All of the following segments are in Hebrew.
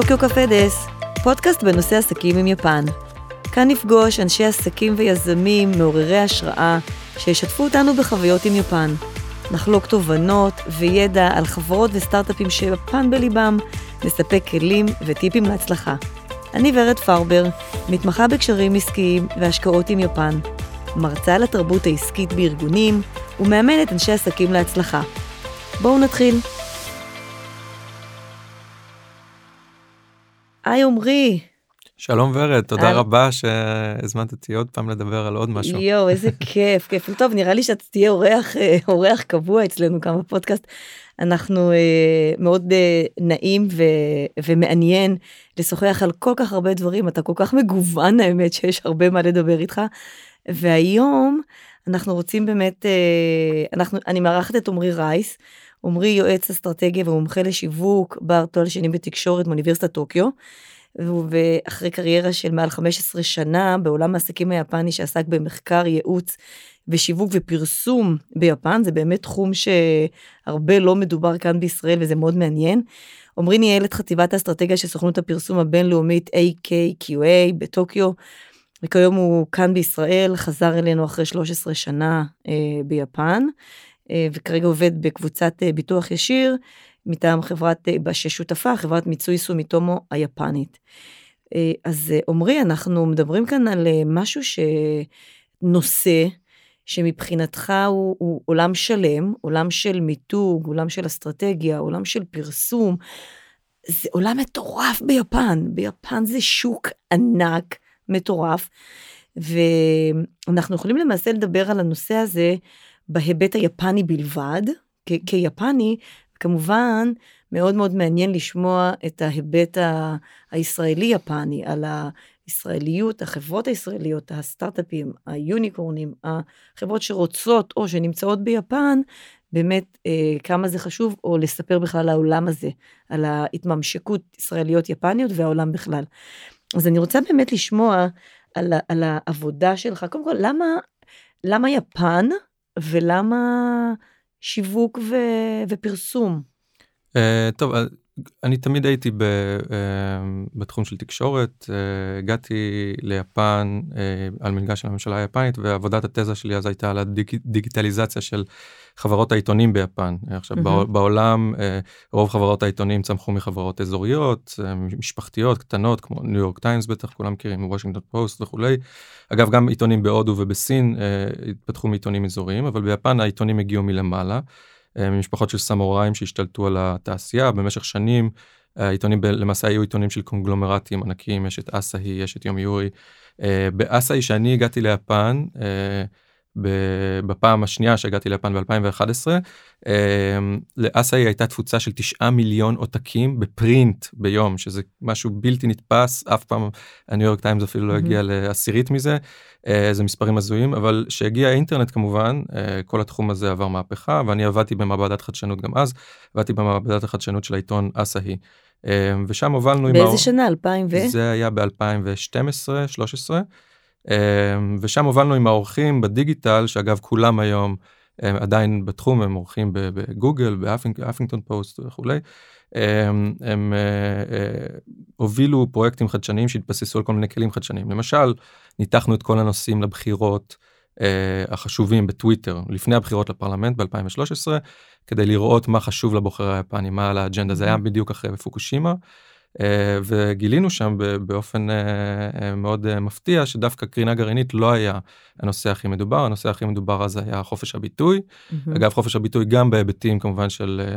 טוקיו קפה דס, פודקאסט בנושא עסקים עם יפן. כאן נפגוש אנשי עסקים ויזמים מעוררי השראה שישתפו אותנו בחוויות עם יפן. נחלוק תובנות וידע על חברות וסטארט-אפים שיפן בליבם, נספק כלים וטיפים להצלחה. אני ורד פרבר, מתמחה בקשרים עסקיים והשקעות עם יפן, מרצה על התרבות העסקית בארגונים ומאמנת אנשי עסקים להצלחה. בואו נתחיל. היי עמרי. שלום ורד, תודה רבה שהזמנת אותי עוד פעם לדבר על עוד משהו. יואו, איזה כיף, כיף. טוב, נראה לי שאתה תהיה אורח, אה, אורח קבוע אצלנו כאן בפודקאסט. אנחנו אה, מאוד אה, נעים ו, ומעניין לשוחח על כל כך הרבה דברים, אתה כל כך מגוון האמת שיש הרבה מה לדבר איתך. והיום אנחנו רוצים באמת, אה, אנחנו, אני מארחת את עמרי רייס. עמרי יועץ אסטרטגיה ומומחה לשיווק, בעל תואר שני בתקשורת מאוניברסיטת טוקיו. ואחרי קריירה של מעל 15 שנה בעולם העסקים היפני שעסק במחקר, ייעוץ ושיווק ופרסום ביפן, זה באמת תחום שהרבה לא מדובר כאן בישראל וזה מאוד מעניין. עמרי ניהל את חטיבת האסטרטגיה של סוכנות הפרסום הבינלאומית AKQA בטוקיו, וכיום הוא כאן בישראל, חזר אלינו אחרי 13 שנה אה, ביפן, וכרגע עובד בקבוצת אה, ביטוח ישיר מטעם חברת, אה, ששותפה, חברת מיצוי סומיטומו היפנית. אה, אז אה, עמרי, אנחנו מדברים כאן על משהו שנושא, שמבחינתך הוא, הוא עולם שלם, עולם של מיתוג, עולם של אסטרטגיה, עולם של פרסום. זה עולם מטורף ביפן, ביפן זה שוק ענק, מטורף, ואנחנו יכולים למעשה לדבר על הנושא הזה בהיבט היפני בלבד, כ- כיפני, כמובן, מאוד מאוד מעניין לשמוע את ההיבט ה- הישראלי-יפני, על הישראליות, החברות הישראליות, הסטארט-אפים, היוניקורנים, החברות שרוצות או שנמצאות ביפן, באמת אה, כמה זה חשוב, או לספר בכלל העולם הזה, על ההתממשקות ישראליות-יפניות והעולם בכלל. אז אני רוצה באמת לשמוע על, על העבודה שלך. קודם כל, למה, למה יפן ולמה שיווק ו, ופרסום? Uh, טוב, אני תמיד הייתי ב, uh, בתחום של תקשורת, uh, הגעתי ליפן uh, על מלגה של הממשלה היפנית ועבודת התזה שלי אז הייתה על הדיגיטליזציה של חברות העיתונים ביפן. עכשיו mm-hmm. בעולם רוב חברות העיתונים צמחו מחברות אזוריות, משפחתיות, קטנות כמו ניו יורק טיימס בטח כולם מכירים, וושינגטון פוסט וכולי. אגב גם עיתונים בהודו ובסין התפתחו מעיתונים אזוריים, אבל ביפן העיתונים הגיעו מלמעלה. אה, ממשפחות של סמוראים שהשתלטו על התעשייה במשך שנים. העיתונים למעשה היו עיתונים של קונגלומרטים ענקיים, יש את אסאהי, יש את יומיורי. אה, באסאהי שאני הגעתי ליפן, אה, בפעם השנייה שהגעתי ליפן ב-2011, לאסאי הייתה תפוצה של 9 מיליון עותקים בפרינט ביום, שזה משהו בלתי נתפס, אף פעם הניו יורק טיימס אפילו לא הגיע לעשירית מזה, אה, זה מספרים הזויים, אבל כשהגיע האינטרנט כמובן, אה, כל התחום הזה עבר מהפכה, ואני עבדתי במעבדת חדשנות גם אז, עבדתי במעבדת החדשנות של העיתון אסאי. אה, ושם הובלנו באיזה עם... שנה? 2000 ו? זה היה ב-2012-2013. אמ, ושם הובלנו עם העורכים בדיגיטל שאגב כולם היום הם עדיין בתחום הם עורכים בגוגל בהאפינגטון פוסט וכולי. הם, הם אה, אה, הובילו פרויקטים חדשניים שהתבססו על כל מיני כלים חדשניים למשל ניתחנו את כל הנושאים לבחירות אה, החשובים בטוויטר לפני הבחירות לפרלמנט ב2013 כדי לראות מה חשוב לבוחר היפני מה על האג'נדה זה היה mm-hmm. בדיוק אחרי פוקושימה. אה, וגילינו שם באופן אה, אה, מאוד מפתיע שדווקא קרינה גרעינית לא היה הנושא הכי מדובר. הנושא הכי מדובר אז היה חופש הביטוי. Mm-hmm. אגב חופש הביטוי גם בהיבטים כמובן של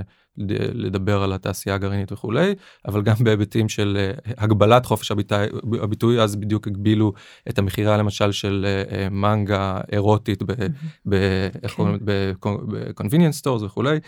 לדבר על התעשייה הגרעינית וכולי אבל גם בהיבטים של הגבלת חופש הביטוי, הביטוי אז בדיוק הגבילו את המכירה למשל של מנגה אירוטית ב-convenience stores וכולי.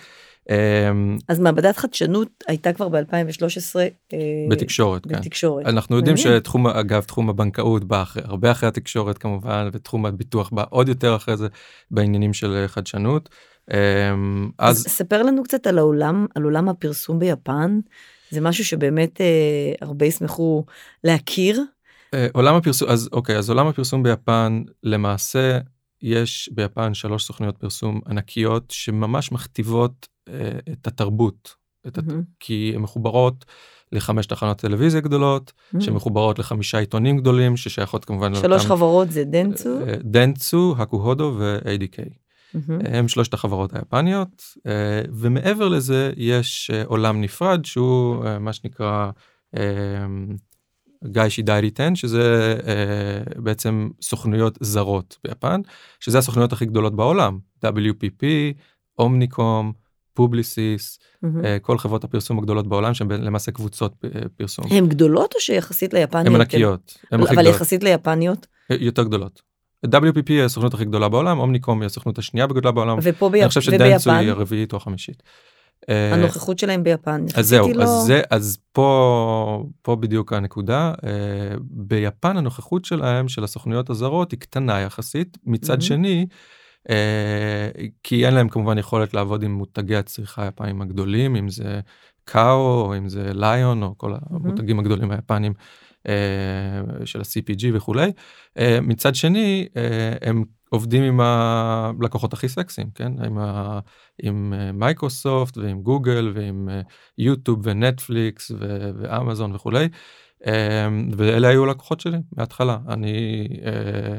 אמ, אז מעבדת חדשנות הייתה כבר ב-2013 אה, בתקשורת, כן. בתקשורת. אנחנו יודעים שתחום אגב תחום הבנקאות בא אחרי, הרבה אחרי התקשורת כמובן ותחום הביטוח בא עוד יותר אחרי זה בעניינים של חדשנות. אמ, אז... אז ספר לנו קצת על העולם על עולם הפרסום ביפן זה משהו שבאמת אה, הרבה ישמחו להכיר. אה, עולם הפרסום אז אוקיי אז עולם הפרסום ביפן למעשה יש ביפן שלוש סוכניות פרסום ענקיות שממש מכתיבות את התרבות, את הת... כי הן מחוברות לחמש תחנות טלוויזיה גדולות, Mm. שמחוברות לחמישה עיתונים גדולים, ששייכות כמובן שלוש לאותם- חברות זה דנצו. אה, דנצו, הקוהודו ו-ADK. מהמם. הם שלושת החברות היפניות, אה, ומעבר לזה יש אה, עולם נפרד שהוא אה, מה שנקרא אה, 外資代理店, שזה אה, בעצם סוכנויות זרות ביפן, שזה הסוכנויות הכי גדולות בעולם, WPP, אומניקום, פובליסיס, mm-hmm. אה, כל חברות הפרסום הגדולות בעולם שהן למעשה קבוצות אה, פרסום. הן גדולות או שיחסית ליפניות? הן ענקיות, הן הכי אבל גדולות, יחסית ליפניות? אה, יותר גדולות. WPP היא הסוכנות הכי גדולה בעולם, אומניקום היא הסוכנות השנייה בגודלה בעולם, ופה אני ביפ- חושב שדנטסו? היא הרביעית או החמישית. אה, הנוכחות שלהם ביפן. אז זהו, היא אז לא- זה, אז פה, פה בדיוק הנקודה. אה, ביפן הנוכחות שלהם, של הסוכנויות הזרות, היא קטנה יחסית. מצד מהמם. שני, אה, כי אין להם כמובן יכולת לעבוד עם מותגי הצריכה היפנים הגדולים, אם זה קאו, או אם זה ליון, או כל המותגים הגדולים היפנים של ה-CPG וכולי. מצד שני, הם עובדים עם הלקוחות הכי סקסיים, כן? עם, ה, עם אה, מייקרוסופט ועם גוגל ועם אה, יוטיוב ונטפליקס ו- ואמזון וכולי. אה, ואלה היו הלקוחות שלי מההתחלה. אני אה,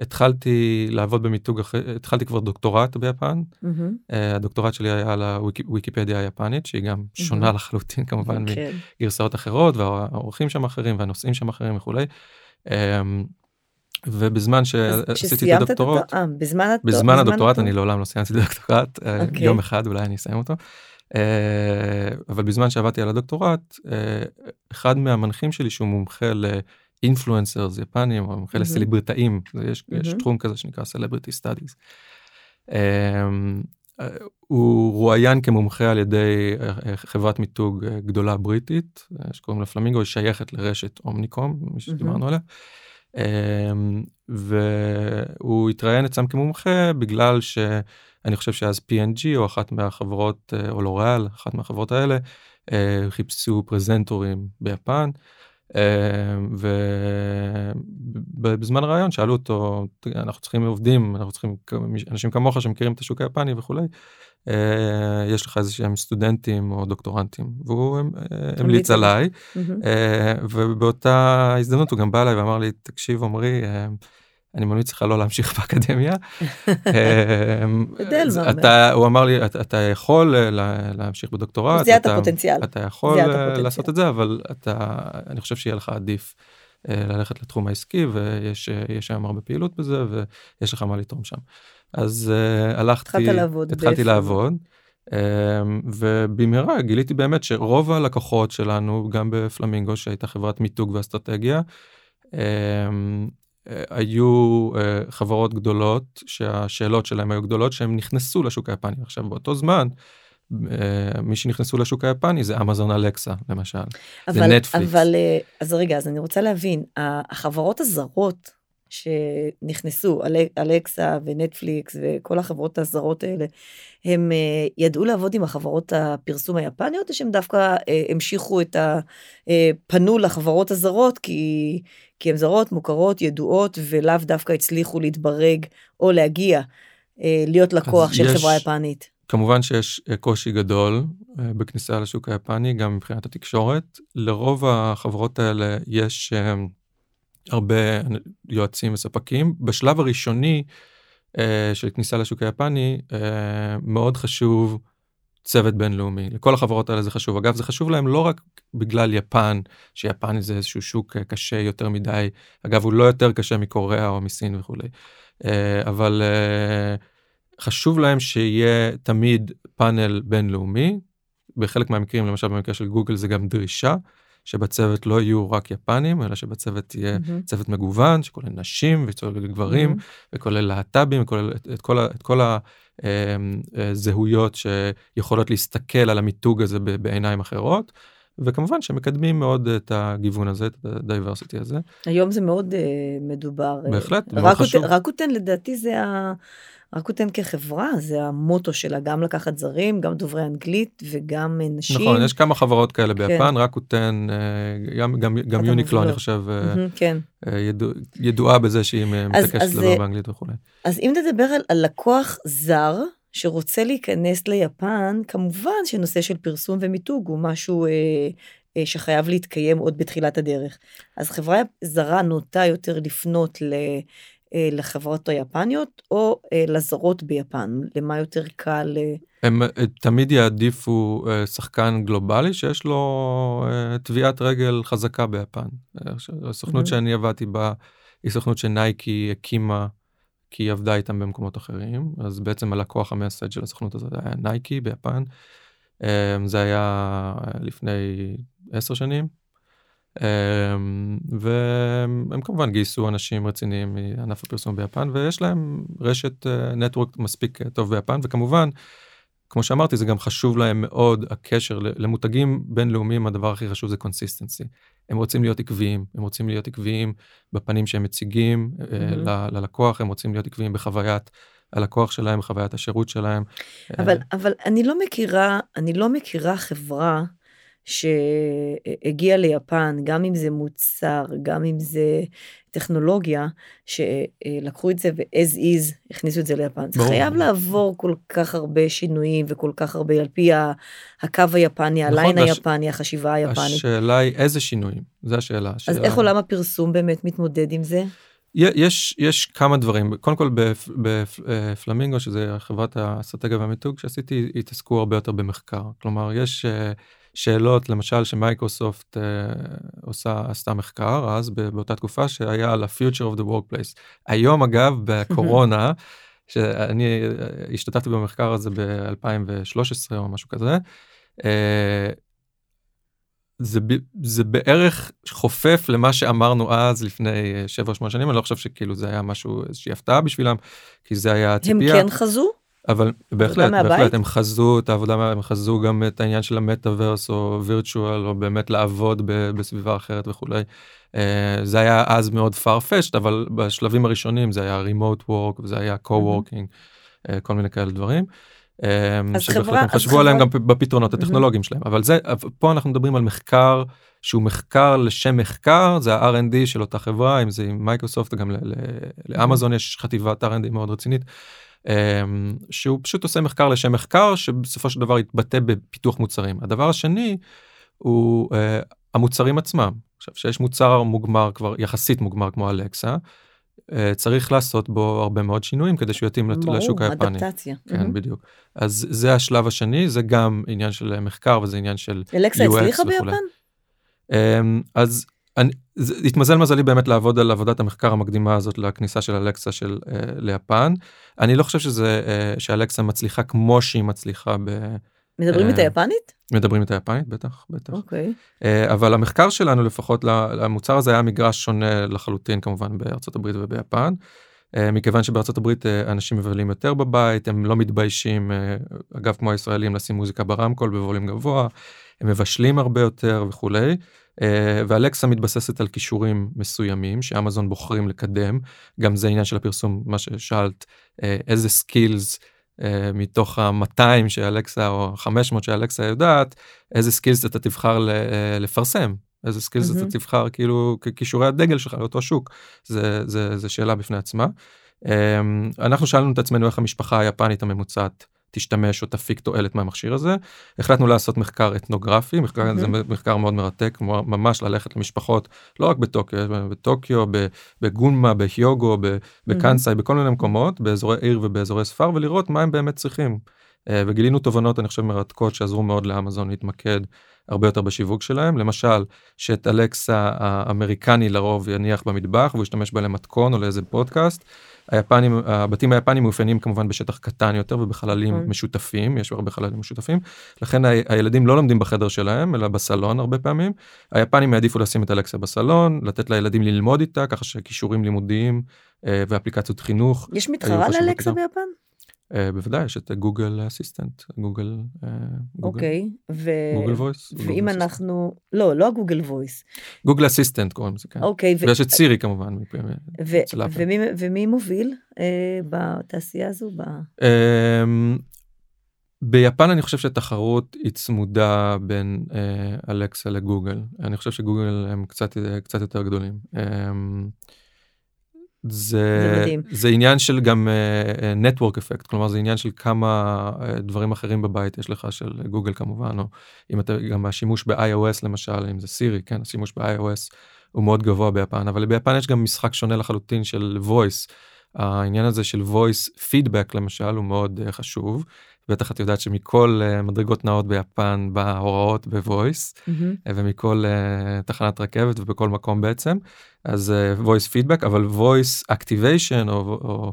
התחלתי לעבוד במיתוג אחרי שהתחלתי כבר דוקטורט ביפן. mm-hmm. אה, הדוקטורט שלי היה על הוויקיפדיה היפנית, שהיא גם שונה לחלוטין כמובן כן. מגרסאות אחרות, והעורכים שם אחרים והנושאים שם אחרים וכולי. אה, ובזמן שעשיתי את הדוקטורט, אה, בזמן הד- בזמן הדוקטורט? אני לעולם לא סיימתי את הדוקטורט, אה, אוקיי. יום אחד אולי אני אסיים אותו. אה, אבל בזמן שעבדתי על הדוקטורט, אחד מהמנחים שלי שהוא מומחה ל influencers יפנים, או מומחה mm-hmm. לסלבריטאים, יש יש mm-hmm. תחום כזה שנקרא celebrity studies. הוא רואיין כמומחה על ידי חברת מיתוג גדולה בריטית, שקוראים לה פלמינגו, היא שייכת לרשת אומניקום, מי שדיברנו עליה. אמ, והוא התראיין אצלם כמומחה בגלל שאני חושב שאז P&G או אחת מהחברות אה, או לוריאל אחת מהחברות האלה אה, חיפשו פרזנטורים ביפן. אמ, ובזמן הרעיון שאלו אותו אנחנו צריכים עובדים אנחנו צריכים אנשים כמוך שמכירים את השוק היפני וכולי. אה, יש לך איזה שהם סטודנטים או דוקטורנטים והוא אה, המליץ. עליי. אה, ובאותה הזדמנות הוא גם בא אליי ואמר לי תקשיב עמרי אה, אני ממליץ לך לא להמשיך באקדמיה. אתה הוא אמר לי "אתה- יכול לה- להמשיך בדוקטורט זיהת אתה- הפוטנציאל. אתה יכול. לעשות את זה אבל אתה אני חושב שיהיה לך עדיף ללכת לתחום העסקי ויש יש שם הרבה פעילות בזה ויש לך מה לתרום שם. אז אה, הלכתי התחלת לעבוד התחלתי באיפה? לעבוד. אמ, ובמהרה גיליתי באמת שרוב הלקוחות שלנו גם בפלמינגו שהייתה חברת מיתוג ואסטרטגיה אה, היו אה, חברות גדולות שהשאלות שלהם היו גדולות שהם נכנסו לשוק היפני עכשיו באותו זמן. אה, מי שנכנסו לשוק היפני זה אמזון אלקסה למשל. זה אבל, נטפליקס. אבל אז רגע אז אני רוצה להבין החברות הזרות שנכנסו אל- אלקסה ונטפליקס וכל החברות הזרות האלה הם אה, ידעו לעבוד עם החברות הפרסום היפניות או שהם דווקא אה, המשיכו את ה... אה, פנו לחברות הזרות כי כי הן זרות מוכרות ידועות ולאו דווקא הצליחו להתברג או להגיע להיות לקוח של יש- חברה יפנית. כמובן שיש קושי גדול בכניסה לשוק היפני גם מבחינת התקשורת לרוב החברות האלה יש הרבה יועצים וספקים. בשלב הראשוני אה, של כניסה לשוק היפני אה, מאוד חשוב צוות בינלאומי. לכל החברות האלה זה חשוב. אגב זה חשוב להם לא רק בגלל יפן שיפן זה איזשהו שוק אה, קשה יותר מדי. אגב הוא לא יותר קשה מקוריאה או מסין וכולי. אה, אבל אה, חשוב להם שיהיה תמיד פאנל בינלאומי. בחלק מהמקרים למשל במקרה של גוגל זה גם דרישה שבצוות לא יהיו רק יפנים אלא שבצוות יהיה מהמם. צוות מגוון שכולל נשים וכולל גברים מהמם. וכולל להט"בים וכולל את, את כל, את כל הזהויות שיכולות להסתכל על המיתוג הזה בעיניים אחרות. וכמובן שמקדמים מאוד את הגיוון הזה, את ה diversity הזה. היום זה מאוד uh, מדובר. אה, בהחלט, מאוד רקוטן, חשוב. רקוטן לדעתי זה ה... רקוטן כחברה זה המוטו שלה גם לקחת זרים גם דוברי אנגלית וגם נשים. נכון, יש כמה חברות כאלה כן. ביפן, רקוטן, אה, גם, גם, גם יוניקלו אני. חושב mm-hmm, כן. ידוע, ידועה בזה שהיא מתעקשת לדבר באנגלית וכולי. אז אם נדבר על, על לקוח זר שרוצה להיכנס ליפן כמובן שנושא של פרסום ומיתוג הוא משהו אה, אה, שחייב להתקיים עוד בתחילת הדרך. אז חברה זרה נוטה יותר לפנות ל... אה, לחברות היפניות או אה, לזרות ביפן? למה יותר קל? הם תמיד יעדיפו שחקן גלובלי שיש לו טביעת רגל חזקה ביפן. הסוכנות mm-hmm. שאני עבדתי בה היא סוכנות שנייקי הקימה כי היא עבדה איתם במקומות אחרים אז בעצם הלקוח המייסד של הסוכנות הזאת היה נייקי ביפן. זה היה לפני עשר שנים. והם כמובן גייסו אנשים רציניים מענף הפרסום ביפן ויש להם רשת network מספיק טוב ביפן וכמובן כמו שאמרתי זה גם חשוב להם מאוד הקשר למותגים בינלאומיים הדבר הכי חשוב זה consistency. הם רוצים להיות עקביים הם רוצים להיות עקביים בפנים שהם מציגים mm-hmm. ללקוח הם רוצים להיות עקביים בחוויית הלקוח שלהם חוויית השירות שלהם. אבל אבל אני לא מכירה אני לא מכירה חברה. שהגיע ליפן, גם אם זה מוצר, גם אם זה טכנולוגיה, שלקחו את זה ו-as is, הכניסו את זה ליפן. זה חייב לעבור כל כך הרבה שינויים וכל כך הרבה, על פי הקו היפני, נכון, הליין הש... היפני, החשיבה היפנית. השאלה היא איזה שינויים, זו השאלה. אז השאלה... איך עולם הפרסום באמת מתמודד עם זה? יש יש כמה דברים קודם כל בפלמינגו שזה חברת האסטרטגיה והמיתוג שעשיתי התעסקו הרבה יותר במחקר כלומר יש אה, שאלות למשל שמייקרוסופט uh, עושה עשתה מחקר אז באותה תקופה שהיה על ה-future of the workplace. היום אגב בקורונה שאני אה, השתתפתי במחקר הזה ב-2013 או משהו כזה. Uh, זה, זה בערך חופף למה שאמרנו אז לפני 7-8 שנים אני לא חושב שכאילו זה היה משהו איזושהי הפתעה בשבילם כי זה היה ציפייה. הם כן חזו? אבל בהחלט, בהחלט, הם חזו את העבודה, הם חזו גם את העניין של המטאוורס או וירטואל או באמת לעבוד בסביבה אחרת וכולי. אה, זה היה אז מאוד farfetched אבל בשלבים הראשונים זה היה remote work וזה היה co-working, אה, כל מיני כאלה דברים. אה, אז חברה, הם חשבו עליהם גם בפתרונות הטכנולוגיים שלהם אבל זה פה אנחנו מדברים על מחקר שהוא מחקר לשם מחקר זה ה-R&D של אותה חברה אם זה עם מייקרוסופט גם לאמזון יש חטיבת R&D מאוד רצינית. אמ, שהוא פשוט עושה מחקר לשם מחקר שבסופו של דבר יתבטא בפיתוח מוצרים. הדבר השני הוא uh, המוצרים עצמם. עכשיו שיש מוצר מוגמר כבר יחסית מוגמר כמו אלקסה. Uh, צריך לעשות בו הרבה מאוד שינויים כדי שהוא יתאים ברור, לשוק היפני. אדפטציה. כן, mm-hmm. בדיוק. אז זה השלב השני, זה גם עניין של מחקר וזה עניין של UX וכולי. אלקסה הצליחה ביפן? Um, אז אני, זה, התמזל מזלי באמת לעבוד על עבודת המחקר המקדימה הזאת לכניסה של אלקסה של uh, ליפן. אני לא חושב שזה uh, שאלקסה מצליחה כמו שהיא מצליחה ב... מדברים uh, את היפנית? מדברים את היפנית בטח בטח. אוקיי. Okay. Uh, אבל המחקר שלנו לפחות למוצר הזה היה מגרש שונה לחלוטין כמובן בארצות הברית וביפן. Uh, מכיוון שבארצות הברית uh, אנשים מבלים יותר בבית הם לא מתביישים uh, אגב כמו הישראלים לשים מוזיקה ברמקול בווליום גבוה הם מבשלים הרבה יותר וכולי. אה, ואלקסה מתבססת על כישורים מסוימים שאמזון בוחרים לקדם גם זה עניין של הפרסום מה ששאלת אה, איזה skills אה, מתוך ה-200 שאלקסה או 500 שאלקסה יודעת איזה skills אתה תבחר לפרסם איזה skills mm-hmm. אתה תבחר כאילו כישורי הדגל שלך לאותו שוק זה זה זה שאלה בפני עצמה. אנחנו שאלנו את עצמנו איך המשפחה היפנית הממוצעת תשתמש או תפיק תועלת מהמכשיר הזה. החלטנו לעשות מחקר אתנוגרפי, מחקר, mm-hmm. זה מחקר מאוד מרתק, ממש ללכת למשפחות, לא רק בטוקיו, בטוקיו, בגונמה, בהיוגו, בקאנסאי, mm-hmm. בכל מיני מקומות, באזורי עיר ובאזורי ספר, ולראות מה הם באמת צריכים. אה, וגילינו תובנות אני חושב מרתקות שעזרו מאוד לאמזון להתמקד הרבה יותר בשיווק שלהם למשל שאת אלקסה האמריקני לרוב יניח במטבח והוא ישתמש בה למתכון או לאיזה פודקאסט. היפנים הבתים היפנים מאופיינים כמובן בשטח קטן יותר ובחללים mm. משותפים יש הרבה חללים משותפים לכן הילדים לא לומדים בחדר שלהם אלא בסלון הרבה פעמים היפנים העדיפו לשים את אלקסה בסלון לתת לילדים ללמוד איתה ככה שכישורים לימודיים אה, ואפליקציות חינוך. יש מתחרה לאלקסה ביפן? Uh, בוודאי יש את גוגל אסיסטנט גוגל. אוקיי גוגל וויס ואם אנחנו לא לא גוגל וויס. גוגל אסיסטנט קוראים לזה כן. אוקיי ויש את סירי כמובן ו... ומי, ומי מוביל uh, בתעשייה הזו ב... uh, ביפן אני חושב שהתחרות היא צמודה בין uh, אלקסה לגוגל. אני חושב שגוגל הם קצת קצת יותר גדולים. זה, זה. זה עניין של גם uh, network effect, כלומר זה עניין של כמה uh, דברים אחרים בבית יש לך, של גוגל כמובן, או אם אתה, גם השימוש ב-iOS למשל, אם זה סירי, כן, השימוש ב-iOS הוא מאוד גבוה ביפן, אבל ביפן יש גם משחק שונה לחלוטין של voice. העניין הזה של voice feedback למשל הוא מאוד uh, חשוב. בטח את יודעת שמכל uh, מדרגות נאות ביפן בא הוראות בvoice מהמם. uh, ומכל uh, תחנת רכבת ובכל מקום בעצם אז voice feedback אבל voice activation או, או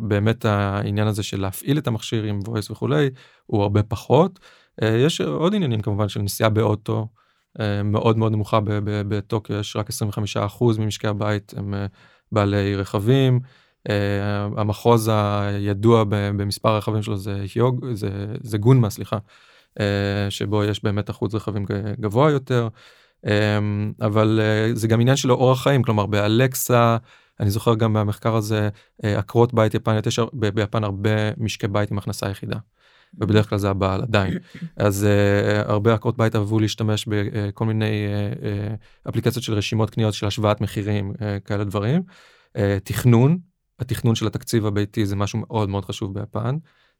באמת העניין הזה של להפעיל את המכשיר עם voice וכולי הוא הרבה פחות. יש עוד עניינים כמובן של נסיעה באוטו מאוד מאוד נמוכה ב- ב- בטוקיו יש רק 25% ממשקי הבית הם בעלי רכבים. Uh, המחוז הידוע במספר הרכבים שלו זה היוג זה, זה גונמה סליחה uh, שבו יש באמת אחוז רכבים גבוה יותר um, אבל זה גם עניין של אורח חיים כלומר באלקסה אני זוכר גם מהמחקר הזה עקרות בית יפניות יש ביפן הרבה משקי בית עם הכנסה יחידה. ובדרך כלל זה הבעל עדיין אז uh, הרבה עקרות בית אהבו להשתמש בכל מיני uh, uh, אפליקציות של רשימות קניות של השוואת מחירים uh, כאלה דברים. Uh, תכנון התכנון של התקציב הביתי זה משהו מאוד מאוד חשוב ביפן.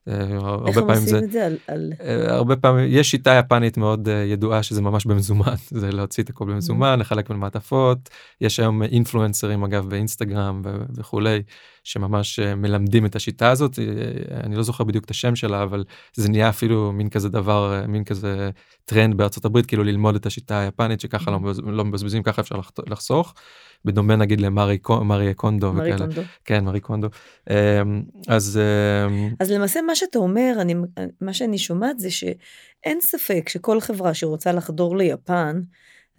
אה, איך הרבה הם פעמים זה עושים את זה? על- על... אה, הרבה פעמים יש שיטה יפנית מאוד אה, ידועה שזה ממש במזומן זה להוציא את הכל במזומן לחלק בין מעטפות יש היום אינפלואנסרים אגב באינסטגרם וכולי שממש מלמדים את השיטה הזאת אני לא זוכר בדיוק את השם שלה אבל זה נהיה אפילו מין כזה דבר מין כזה טרנד בארצות הברית כאילו ללמוד את השיטה היפנית שככה לא מבז- לא מבזבזים ככה אפשר לחסוך. בדומה נגיד למרי קו- מרי קונדו וכאלה קונדו. כן מרי קונדו אה, אז אה, אז למעשה מה שאתה אומר, אני, מה שאני שומעת זה שאין ספק שכל חברה שרוצה לחדור ליפן,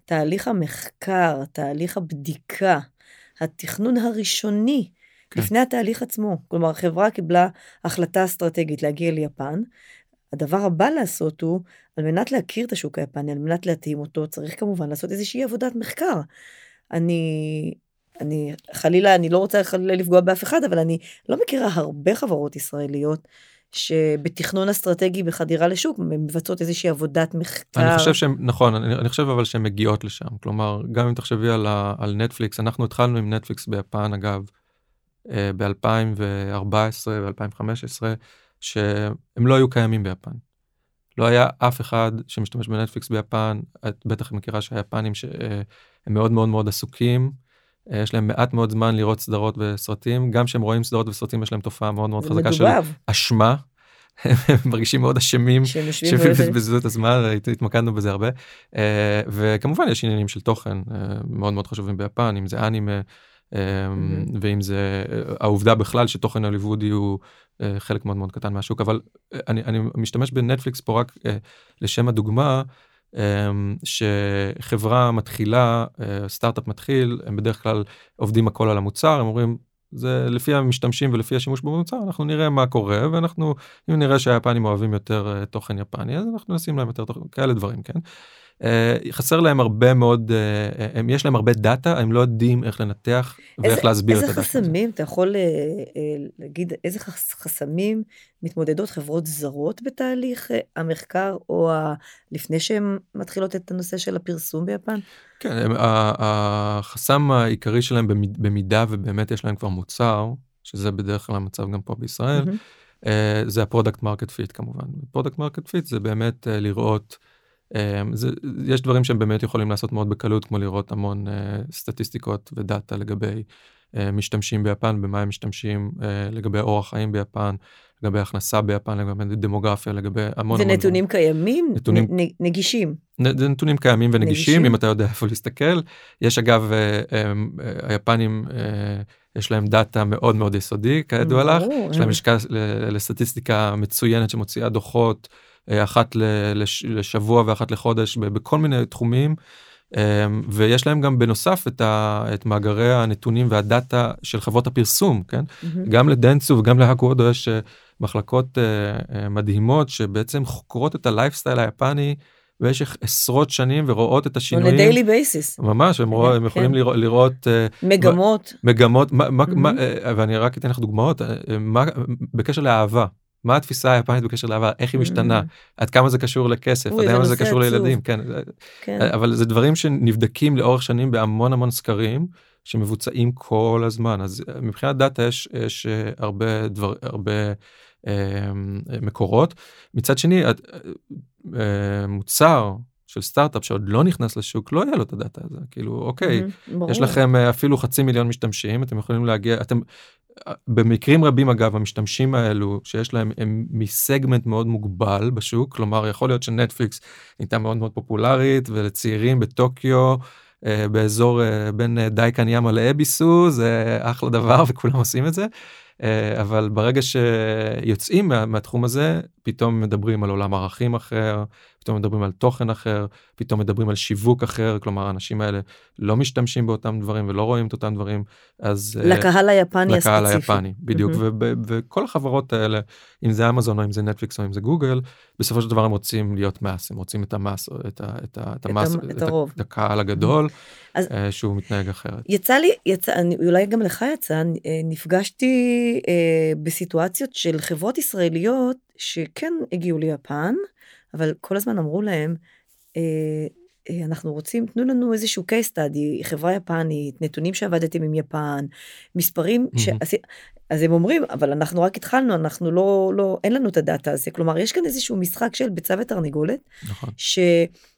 תהליך המחקר, תהליך הבדיקה, התכנון הראשוני, כן. לפני התהליך עצמו. כלומר, החברה קיבלה החלטה אסטרטגית להגיע ליפן. הדבר הבא לעשות הוא, על מנת להכיר את השוק היפני, על מנת להתאים אותו, צריך כמובן לעשות איזושהי עבודת מחקר. אני, אני, חלילה, אני לא רוצה חלילה לפגוע באף אחד, אבל אני לא מכירה הרבה חברות ישראליות שבתכנון אסטרטגי בחדירה לשוק מבצעות איזושהי עבודת מחקר. אני חושב שהם נכון אני, אני חושב אבל שהן מגיעות לשם כלומר גם אם תחשבי על, ה- על נטפליקס אנחנו התחלנו עם נטפליקס ביפן אגב ב-2014 ו-2015 שהם לא היו קיימים ביפן. לא היה אף אחד שמשתמש בנטפליקס ביפן את בטח מכירה שהיפנים שהם מאוד מאוד מאוד עסוקים. אה, יש להם מעט מאוד זמן לראות סדרות וסרטים גם כשהם רואים סדרות וסרטים יש להם תופעה מאוד מאוד חזקה של אשמה. הם מרגישים מאוד אשמים שהם יושבים ו- שבזבזו את הזמן הת- התמקדנו בזה הרבה אה, וכמובן יש עניינים של תוכן אה, מאוד מאוד חשובים ביפן אם זה אנימה אה. ואם זה העובדה בכלל שתוכן הוליוודי הוא אה, חלק מאוד מאוד קטן מהשוק אבל אה, אני אני משתמש בנטפליקס פה רק אה, לשם הדוגמה. אה, שחברה מתחילה סטארט-אפ מתחיל הם בדרך כלל עובדים הכל על המוצר הם אומרים זה לפי המשתמשים ולפי השימוש במוצר אנחנו נראה מה קורה ואנחנו אם נראה שהיפנים אוהבים יותר תוכן יפני אז אנחנו נשים להם יותר תוכן כאלה דברים כן. Uh, חסר להם הרבה מאוד uh, הם יש להם הרבה דאטה הם לא יודעים איך לנתח ואיך איזה- להסביר את איזה הדאטה. הזה. חסמים, אתה יכול אה, אה, להגיד איזה חס- חסמים מתמודדות חברות זרות בתהליך אה, המחקר, או ה... לפני שהן מתחילות את הנושא של הפרסום ביפן? כן, הם, החסם העיקרי שלהם במיד- במידה ובאמת יש להם כבר מוצר שזה בדרך כלל המצב גם פה בישראל. אה, זה ה product market fit כמובן. product market fit זה באמת אה, לראות, אה, זה, יש דברים שהם באמת יכולים לעשות מאוד בקלות כמו לראות המון אה, סטטיסטיקות ודאטה לגבי אה, משתמשים ביפן, במה הם משתמשים, אה, לגבי אורח חיים ביפן, לגבי הכנסה ביפן, לגבי דמוגרפיה, לגבי המון. ונתונים קיימים, נתונים- נגישים. נ- זה נתונים קיימים ונגישים נגישים? אם אתה יודע איפה להסתכל. יש אגב אה, היפנים יש להם דאטה מאוד מאוד יסודי כידוע לך. יש להם. לשכה לסטטיסטיקה מצוינת שמוציאה דוחות אחת ל- לש- לשבוע ואחת לחודש בכל מיני תחומים. אה, ויש להם גם בנוסף את, ה, את מאגרי הנתונים והדאטה של חברות הפרסום כן מהמם. גם לדנצו וגם להקוודו יש אה, מחלקות אה, אה, מדהימות שבעצם חוקרות את הלייפסטייל היפני במשך עשרות שנים ורואות את on a השינויים. daily basis. ממש הם, רואים, הם כן. יכולים לראות, לראות אה, מגמות. מגמות מה, מה, מה. אה, ואני רק אתן לך דוגמאות אה, מה בקשר לאהבה מה התפיסה היפנית בקשר לאהבה איך היא משתנה? עד כמה זה קשור לכסף? עד כמה זה קשור. לילדים? כן, כן. אבל זה דברים שנבדקים לאורך שנים בהמון המון סקרים שמבוצעים כל הזמן. אז מבחינת דאטה יש, יש הרבה דבר הרבה אה, מקורות. מצד שני אה, מוצר של סטארט-אפ שעוד לא נכנס לשוק לא יהיה לו את הדאטה הזה כאילו אוקיי mm-hmm, יש לכם אפילו חצי מיליון משתמשים אתם יכולים להגיע אתם במקרים רבים אגב המשתמשים האלו שיש להם הם מסגמנט מאוד מוגבל בשוק כלומר יכול להיות שנטפליקס נהייתה מאוד מאוד פופולרית ולצעירים בטוקיו אה, באזור אה, בין אה, דייקן ימה לאביסו זה אחלה דבר וכולם עושים את זה. אבל ברגע שיוצאים מה, מהתחום הזה פתאום מדברים על עולם ערכים אחר פתאום מדברים על תוכן אחר, פתאום מדברים על שיווק אחר, כלומר האנשים האלה לא משתמשים באותם דברים ולא רואים את אותם דברים, אז... אה, לקהל היפני הספציפי. לקהל היפני, בדיוק, mm-hmm. וכל החברות האלה, אם זה אמזון או אם זה נטפליקס או אם זה גוגל, בסופו של דבר הם רוצים להיות מס, הם רוצים את המס, את, ה, את, ה, את המס, את, את, הרוב. את הקהל הגדול, אז אה, שהוא מתנהג אחרת. יצא לי, יצא, אני, אולי גם לך יצא, אה, נפגשתי אה, בסיטואציות של חברות ישראליות שכן הגיעו ליפן, אבל כל הזמן אמרו להם, אה, אה, אנחנו רוצים, תנו לנו איזשהו case study, חברה יפנית, נתונים שעבדתם עם יפן, מספרים, mm-hmm. ש... אז, אז הם אומרים, אבל אנחנו רק התחלנו, אנחנו לא, לא, אין לנו את הדאטה הזה. כלומר, יש כאן איזשהו משחק של ביצה ותרנגולת, נכון. ש...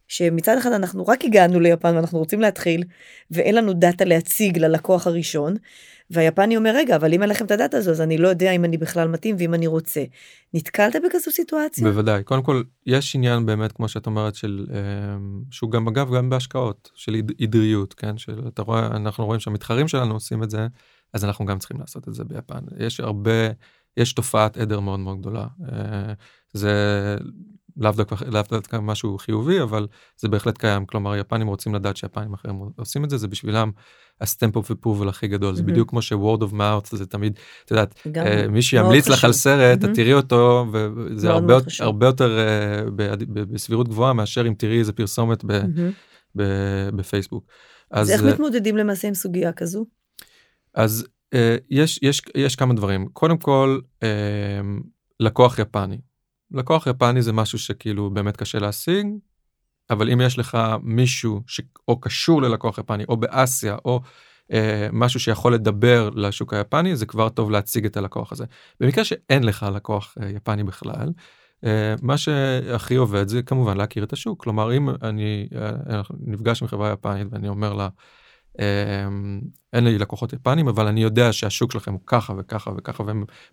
שמצד אחד אנחנו רק הגענו ליפן ואנחנו רוצים להתחיל, ואין לנו דאטה להציג ללקוח הראשון, והיפני אומר, רגע, אבל אם אין לכם את הדאטה הזו, אז אני לא יודע אם אני בכלל מתאים ואם אני רוצה. נתקלת בכזו סיטואציה? בוודאי. קודם כל, יש עניין באמת, כמו שאת אומרת, של, אמ, שהוא גם, אגב, גם בהשקעות, של עדריות, כן? של, אתה רואה, אנחנו רואים שהמתחרים שלנו עושים את זה, אז אנחנו גם צריכים לעשות את זה ביפן. יש הרבה, יש תופעת עדר מאוד מאוד גדולה. אה, זה לאו דווקא, לאו דווקא משהו חיובי, אבל זה בהחלט קיים. כלומר, יפנים רוצים לדעת שיפנים אחרים עושים את זה, זה בשבילם הסטמפ אוף אפרובל הכי גדול. זה בדיוק כמו ש-word of mouth זה תמיד, את יודעת, אה, מי שימליץ לך על סרט, את תראי אותו, וזה הרבה יותר אה, בסבירות גבוהה מאשר אם תראי איזה פרסומת בפייסבוק. אז איך אה, מתמודדים למעשה עם סוגיה כזו? אז יש, יש, יש כמה דברים. קודם כל, לקוח יפני. לקוח יפני זה משהו שכאילו באמת קשה להשיג, אבל אם יש לך מישהו שאו קשור ללקוח יפני או באסיה או אה, משהו שיכול לדבר לשוק היפני זה כבר טוב להציג את הלקוח הזה. במקרה שאין לך לקוח אה, יפני בכלל, אה, מה שהכי עובד זה כמובן להכיר את השוק כלומר אם אני אה, נפגש עם חברה יפנית ואני אומר לה אין לי לקוחות יפנים אבל אני יודע שהשוק שלכם הוא ככה וככה וככה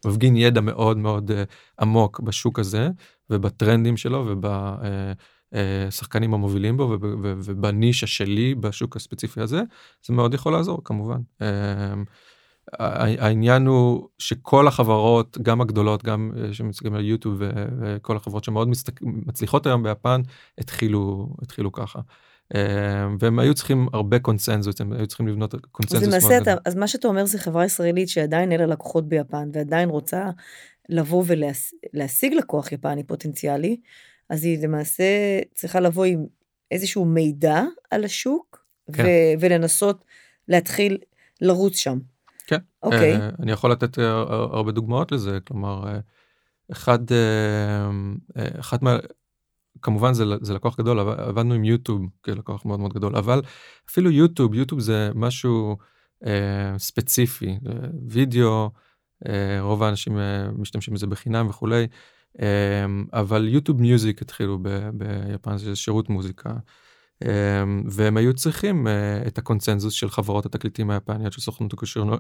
ומפגין ידע מאוד מאוד אה, עמוק בשוק הזה ובטרנדים שלו ובשחקנים אה, אה, המובילים בו ובנישה שלי בשוק הספציפי הזה זה מאוד יכול לעזור כמובן. אמ, העניין הוא שכל החברות גם הגדולות גם שמציגים על יוטיוב וכל החברות שמאוד מצליחות היום ביפן התחילו התחילו ככה. אה, והם היו צריכים הרבה קונצנזוס הם היו צריכים לבנות קונצנזוס. אז למעשה אתה, אז מה שאתה אומר זה חברה ישראלית שעדיין אין לה לקוחות ביפן ועדיין רוצה לבוא ולהשיג לקוח יפני פוטנציאלי אז היא למעשה צריכה לבוא עם איזשהו מידע על השוק כן. ו- ולנסות להתחיל לרוץ שם. כן. אוקיי. Uh, אני יכול לתת uh, הרבה דוגמאות לזה כלומר uh, אחד uh, אחת מה כמובן זה, זה לקוח גדול עבדנו עם יוטיוב כלקוח מאוד מאוד גדול אבל אפילו יוטיוב יוטיוב זה משהו אה, ספציפי אה, וידאו אה, רוב האנשים אה, משתמשים בזה בחינם וכולי אה, אבל יוטיוב מיוזיק התחילו ב, ביפן זה שירות מוזיקה. אה, והם היו צריכים uh, את הקונצנזוס של חברות התקליטים היפניות של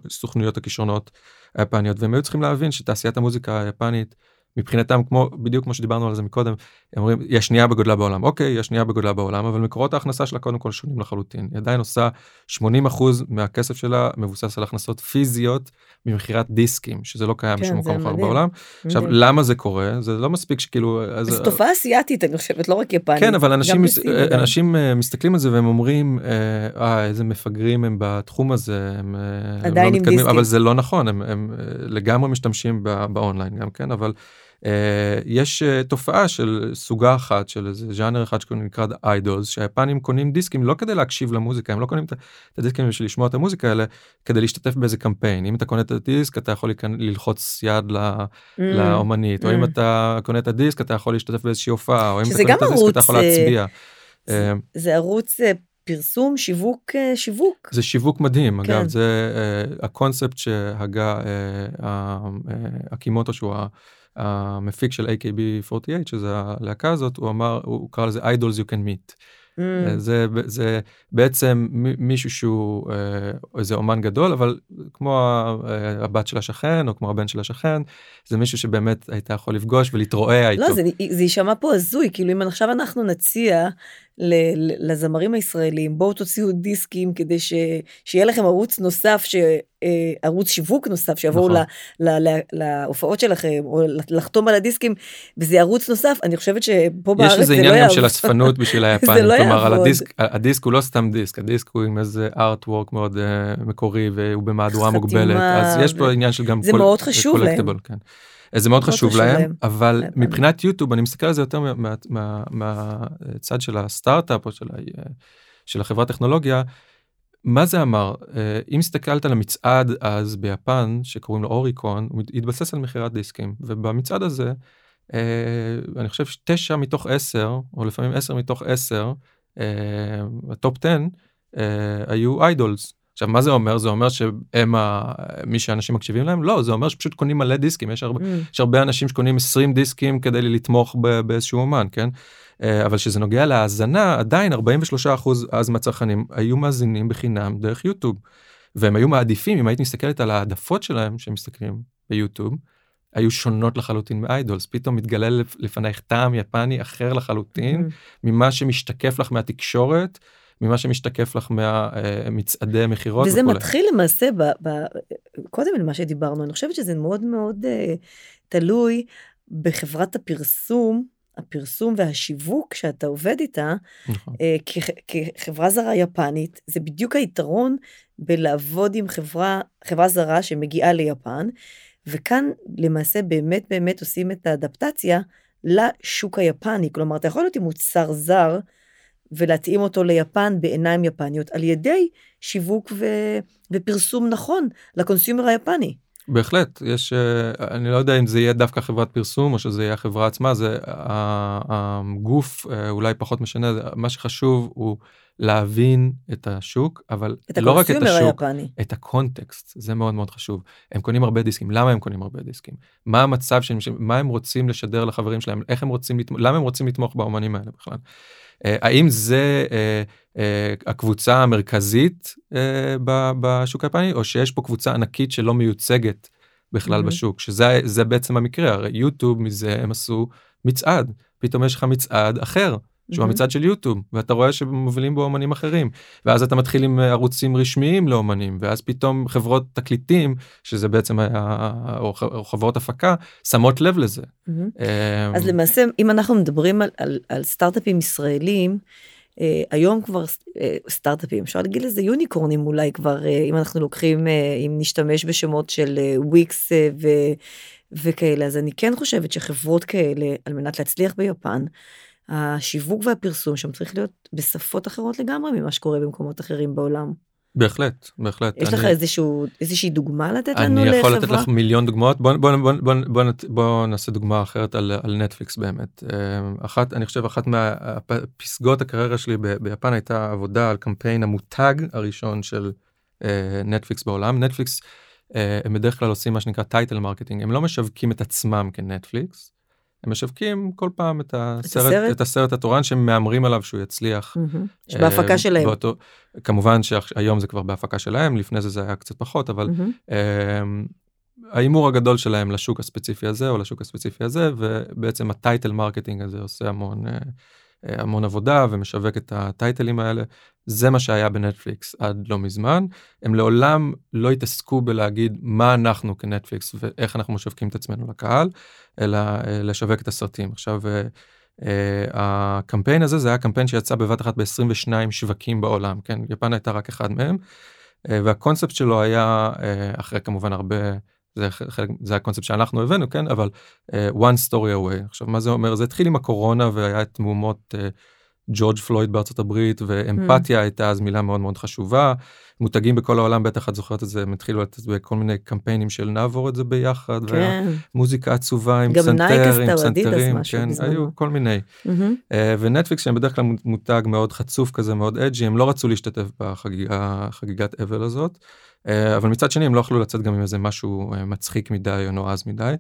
סוכנויות הכישרונות היפניות והם היו צריכים להבין שתעשיית המוזיקה היפנית מבחינתם כמו בדיוק כמו שדיברנו על זה מקודם הם אומרים היא השנייה בגודלה בעולם. אוקיי היא השנייה בגודלה בעולם אבל מקורות ההכנסה שלה קודם כל שונים לחלוטין. היא עדיין עושה 80 מהכסף שלה מבוסס על הכנסות פיזיות ממכירת דיסקים שזה לא קיים כן, בשום מקום אחר בעולם. עכשיו למה זה קורה? זה לא מספיק שכאילו זו תופעה אסיאתית אני חושבת לא רק יפנית. כן אבל אנשים מס... אנשים אה, מסתכלים על זה והם אומרים אה, אה איזה מפגרים הם בתחום הזה הם, עדיין הם לא מתקדמים. אבל זה לא נכון הם, הם לגמרי משתמשים באונליין גם כן? אבל. אה, יש אה, תופעה של סוגה אחת של איזה ז'אנר אחד שנקרא איידולס שהיפנים קונים דיסקים לא כדי להקשיב למוזיקה הם לא קונים את הדיסקים בשביל לשמוע את המוזיקה האלה כדי להשתתף באיזה קמפיין אם אתה קונה את הדיסק אתה יכול ללחוץ יד mm. לאומנית או אם mm. אתה קונה את הדיסק אתה יכול להשתתף באיזושהי הופעה או אם אתה קונה את הדיסק אתה יכול להצביע. זה ערוץ פרסום, שיווק, אה, שיווק. זה שיווק מדהים, כן. אגב, זה uh, הקונספט שהגה uh, הקימוטו שהוא המפיק של AKB48, שזה הלהקה הזאת, הוא אמר, הוא קרא לזה idols you can meet. Mm. זה, זה בעצם מישהו שהוא איזה אומן גדול אבל כמו הבת של השכן או כמו הבן של השכן זה מישהו שבאמת היית יכול לפגוש ולהתרועע איתו. לא זה, זה יישמע פה הזוי כאילו אם עכשיו אנחנו נציע לזמרים הישראלים בואו תוציאו דיסקים כדי ש, שיהיה לכם ערוץ נוסף ש... אה, ערוץ שיווק נוסף שיבואו נכון. להופעות שלכם או לחתום על הדיסקים וזה ערוץ נוסף אני חושבת שפה בארץ זה לא יעבוד. יש איזה עניין גם של אספנות בשביל היפנים לא כלומר הדיסק הדיסק הוא לא סתם דיסק הדיסק הוא עם איזה ארטוורק מאוד uh, מקורי והוא במהדורה מוגבלת אז יש פה עניין של גם זה מאוד חשוב להם. כן. זה מאוד חשוב להם, אבל מבחינת יוטיוב אני מסתכל על זה יותר מהצד של הסטארט-אפ או של החברת טכנולוגיה. מה זה אמר? אם הסתכלת על המצעד אז ביפן שקוראים לו אוריקון הוא התבסס על מכירת דיסקים ובמצעד הזה אני חושב שתשע מתוך עשר או לפעמים עשר מתוך עשר ה top 10 היו idols. עכשיו מה זה אומר זה אומר שהם ה... מי שאנשים מקשיבים להם לא זה אומר שפשוט קונים מלא דיסקים יש הרבה, mm. יש הרבה אנשים שקונים 20 דיסקים כדי לתמוך באיזשהו אומן כן אה, אבל שזה נוגע להאזנה עדיין 43 אחוז אז מהצרכנים היו מאזינים בחינם דרך יוטיוב והם היו מעדיפים אם היית מסתכלת על העדפות שלהם שהם מסתכלים ביוטיוב. היו שונות לחלוטין מאיידולס פתאום מתגלה לפנייך טעם יפני אחר לחלוטין mm. ממה שמשתקף לך מהתקשורת ממה שמשתקף לך מהמצעדי אה, מכירות. וזה וכולי. מתחיל למעשה, ב, ב, קודם למה שדיברנו, אני חושבת שזה מאוד מאוד uh, תלוי בחברת הפרסום, הפרסום והשיווק שאתה עובד איתה, נכון. uh, כחברה זרה יפנית, זה בדיוק היתרון בלעבוד עם חברה, חברה זרה שמגיעה ליפן, וכאן למעשה באמת באמת עושים את האדפטציה לשוק היפני, כלומר אתה יכול להיות עם מוצר זר, ולהתאים אותו ליפן בעיניים יפניות על ידי שיווק ו... ופרסום נכון לקונסיומר היפני. בהחלט יש אה, אני לא יודע אם זה יהיה דווקא חברת פרסום או שזה יהיה החברה עצמה זה הגוף אה, אולי פחות משנה מה שחשוב הוא להבין את השוק אבל את לא רק את השוק היפני. את הקונטקסט. זה מאוד מאוד חשוב. הם קונים הרבה דיסקים. למה הם קונים הרבה דיסקים? מה המצב שהם מה הם רוצים לשדר לחברים שלהם? איך הם רוצים למה הם רוצים לתמוך באומנים האלה בכלל. אה, האם זה אה, אה, הקבוצה המרכזית בשוק היפני או שיש פה קבוצה ענקית שלא מיוצגת בכלל mm-hmm. בשוק? שזה בעצם המקרה. הרי יוטיוב מזה הם עשו מצעד. פתאום יש לך מצעד אחר שהוא mm-hmm. המצעד של יוטיוב ואתה רואה שמובילים בו אמנים אחרים ואז אתה מתחיל עם ערוצים רשמיים לאומנים ואז פתאום חברות תקליטים שזה בעצם היה או, או חברות הפקה שמות לב לזה. Mm-hmm. אז למעשה אם אנחנו מדברים על, על, על סטארט-אפים ישראלים. Uh, היום כבר uh, סטארט-אפים אפשר להגיד לזה יוניקורנים אולי כבר uh, אם אנחנו לוקחים uh, אם נשתמש בשמות של וויקס uh, uh, וכאלה אז אני כן חושבת שחברות כאלה על מנת להצליח ביפן השיווק והפרסום שם צריך להיות בשפות אחרות לגמרי ממה שקורה במקומות אחרים בעולם. בהחלט בהחלט. יש אני, לך איזשהו איזושהי דוגמה לתת לנו לחברה? אני יכול לתת לך מיליון דוגמאות. בוא, בוא, בוא, בוא, בוא, בוא נעשה דוגמה אחרת על, על נטפליקס באמת. אה, אחת אני חושב אחת מהפסגות הקריירה שלי ביפן הייתה עבודה על קמפיין המותג הראשון של אה, נטפליקס בעולם. נטפליקס אה, הם בדרך כלל עושים מה שנקרא title marketing הם לא משווקים את עצמם כנטפליקס הם משווקים כל פעם את הסרט, את הסרט, את הסרט התורן שהם מהמרים עליו שהוא יצליח. Mm-hmm. שבהפקה uh, שלהם. באותו, כמובן שהיום זה כבר בהפקה שלהם, לפני זה זה היה קצת פחות, אבל mm-hmm. uh, ההימור הגדול שלהם לשוק הספציפי הזה או לשוק הספציפי הזה, ובעצם ה title marketing הזה עושה המון, uh, המון עבודה ומשווק את הטייטלים האלה. זה מה שהיה בנטפליקס עד לא מזמן. הם לעולם לא התעסקו בלהגיד מה אנחנו כנטפליקס ואיך אנחנו משווקים את עצמנו לקהל, אלא אה, לשווק את הסרטים. עכשיו, אה, אה, הקמפיין הזה זה היה קמפיין שיצא בבת אחת ב-22 שווקים בעולם, כן? יפן הייתה רק אחד מהם, והקונספט שלו היה, אחרי כמובן הרבה, זה חלק, זה הקונספט שאנחנו הבאנו, כן? אבל one story away. עכשיו, מה זה אומר? זה התחיל עם הקורונה והיה את מהומות ג'ורג' פלויד בארצות הברית ואמפתיה mm. הייתה אז מילה מאוד מאוד חשובה. מותגים בכל העולם בטח את זוכרת את זה הם התחילו לתת בכל מיני קמפיינים של נעבור את זה ביחד. כן. מוזיקה עצובה עם פסנתר עם פסנתרים כן היו כל מיני mm-hmm. ונטפליקס שהם בדרך כלל מותג מאוד חצוף כזה מאוד edgy הם לא רצו להשתתף בחגיגת אבל הזאת. אה, אבל מצד שני הם לא יכלו לצאת גם עם איזה משהו אה, מצחיק מדי או נועז מדי.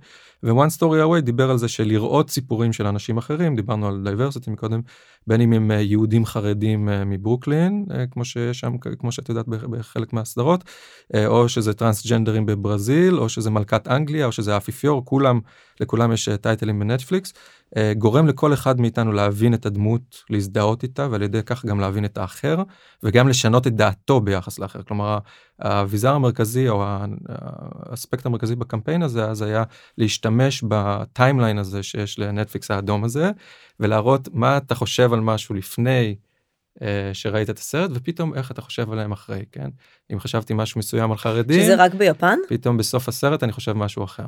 ו-one story away דיבר על זה שלראות סיפורים של אנשים אחרים דיברנו על diversity מקודם בין אם הם אה, יהודים חרדים מברוקלין כמו שיש שם כמו שאת יודעת בחלק מהסדרות או שזה טרנסג'נדרים בברזיל או שזה מלכת אנגליה או שזה אפיפיור כולם לכולם יש טייטלים בנטפליקס גורם לכל אחד מאיתנו להבין את הדמות להזדהות איתה ועל ידי כך גם להבין את האחר וגם לשנות את דעתו ביחס לאחר. כלומר האביזר המרכזי או האספקט המרכזי בקמפיין הזה אז היה להשתמש ב timeline הזה שיש לנטפליקס האדום הזה ולהראות מה אתה חושב על משהו לפני אה, שראית את הסרט ופתאום איך אתה חושב עליהם אחרי כן? אם חשבתי משהו מסוים על חרדים שזה רק ביפן? פתאום בסוף הסרט אני חושב משהו אחר.